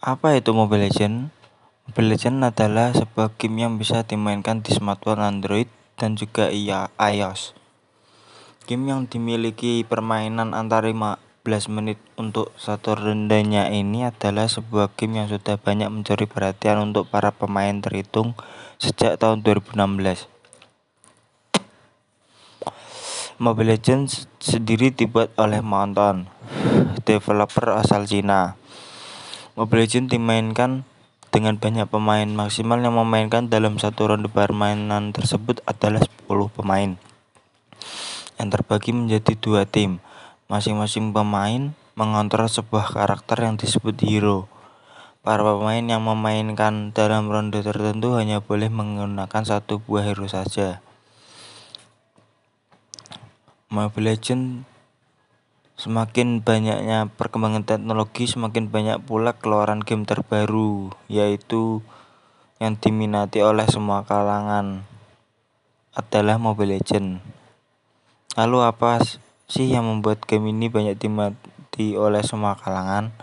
Apa itu Mobile Legends? Mobile Legends adalah sebuah game yang bisa dimainkan di smartphone Android dan juga iOS. Game yang dimiliki permainan antara 15 menit untuk satu rendahnya ini adalah sebuah game yang sudah banyak mencuri perhatian untuk para pemain terhitung sejak tahun 2016. Mobile Legends sendiri dibuat oleh Mountain, developer asal Cina. Mobile Legends dimainkan dengan banyak pemain. Maksimal yang memainkan dalam satu ronde permainan tersebut adalah 10 pemain. Yang terbagi menjadi dua tim. Masing-masing pemain mengontrol sebuah karakter yang disebut hero. Para pemain yang memainkan dalam ronde tertentu hanya boleh menggunakan satu buah hero saja. Mobile Legends semakin banyaknya perkembangan teknologi semakin banyak pula keluaran game terbaru yaitu yang diminati oleh semua kalangan adalah Mobile Legends. Lalu apa sih yang membuat game ini banyak diminati oleh semua kalangan?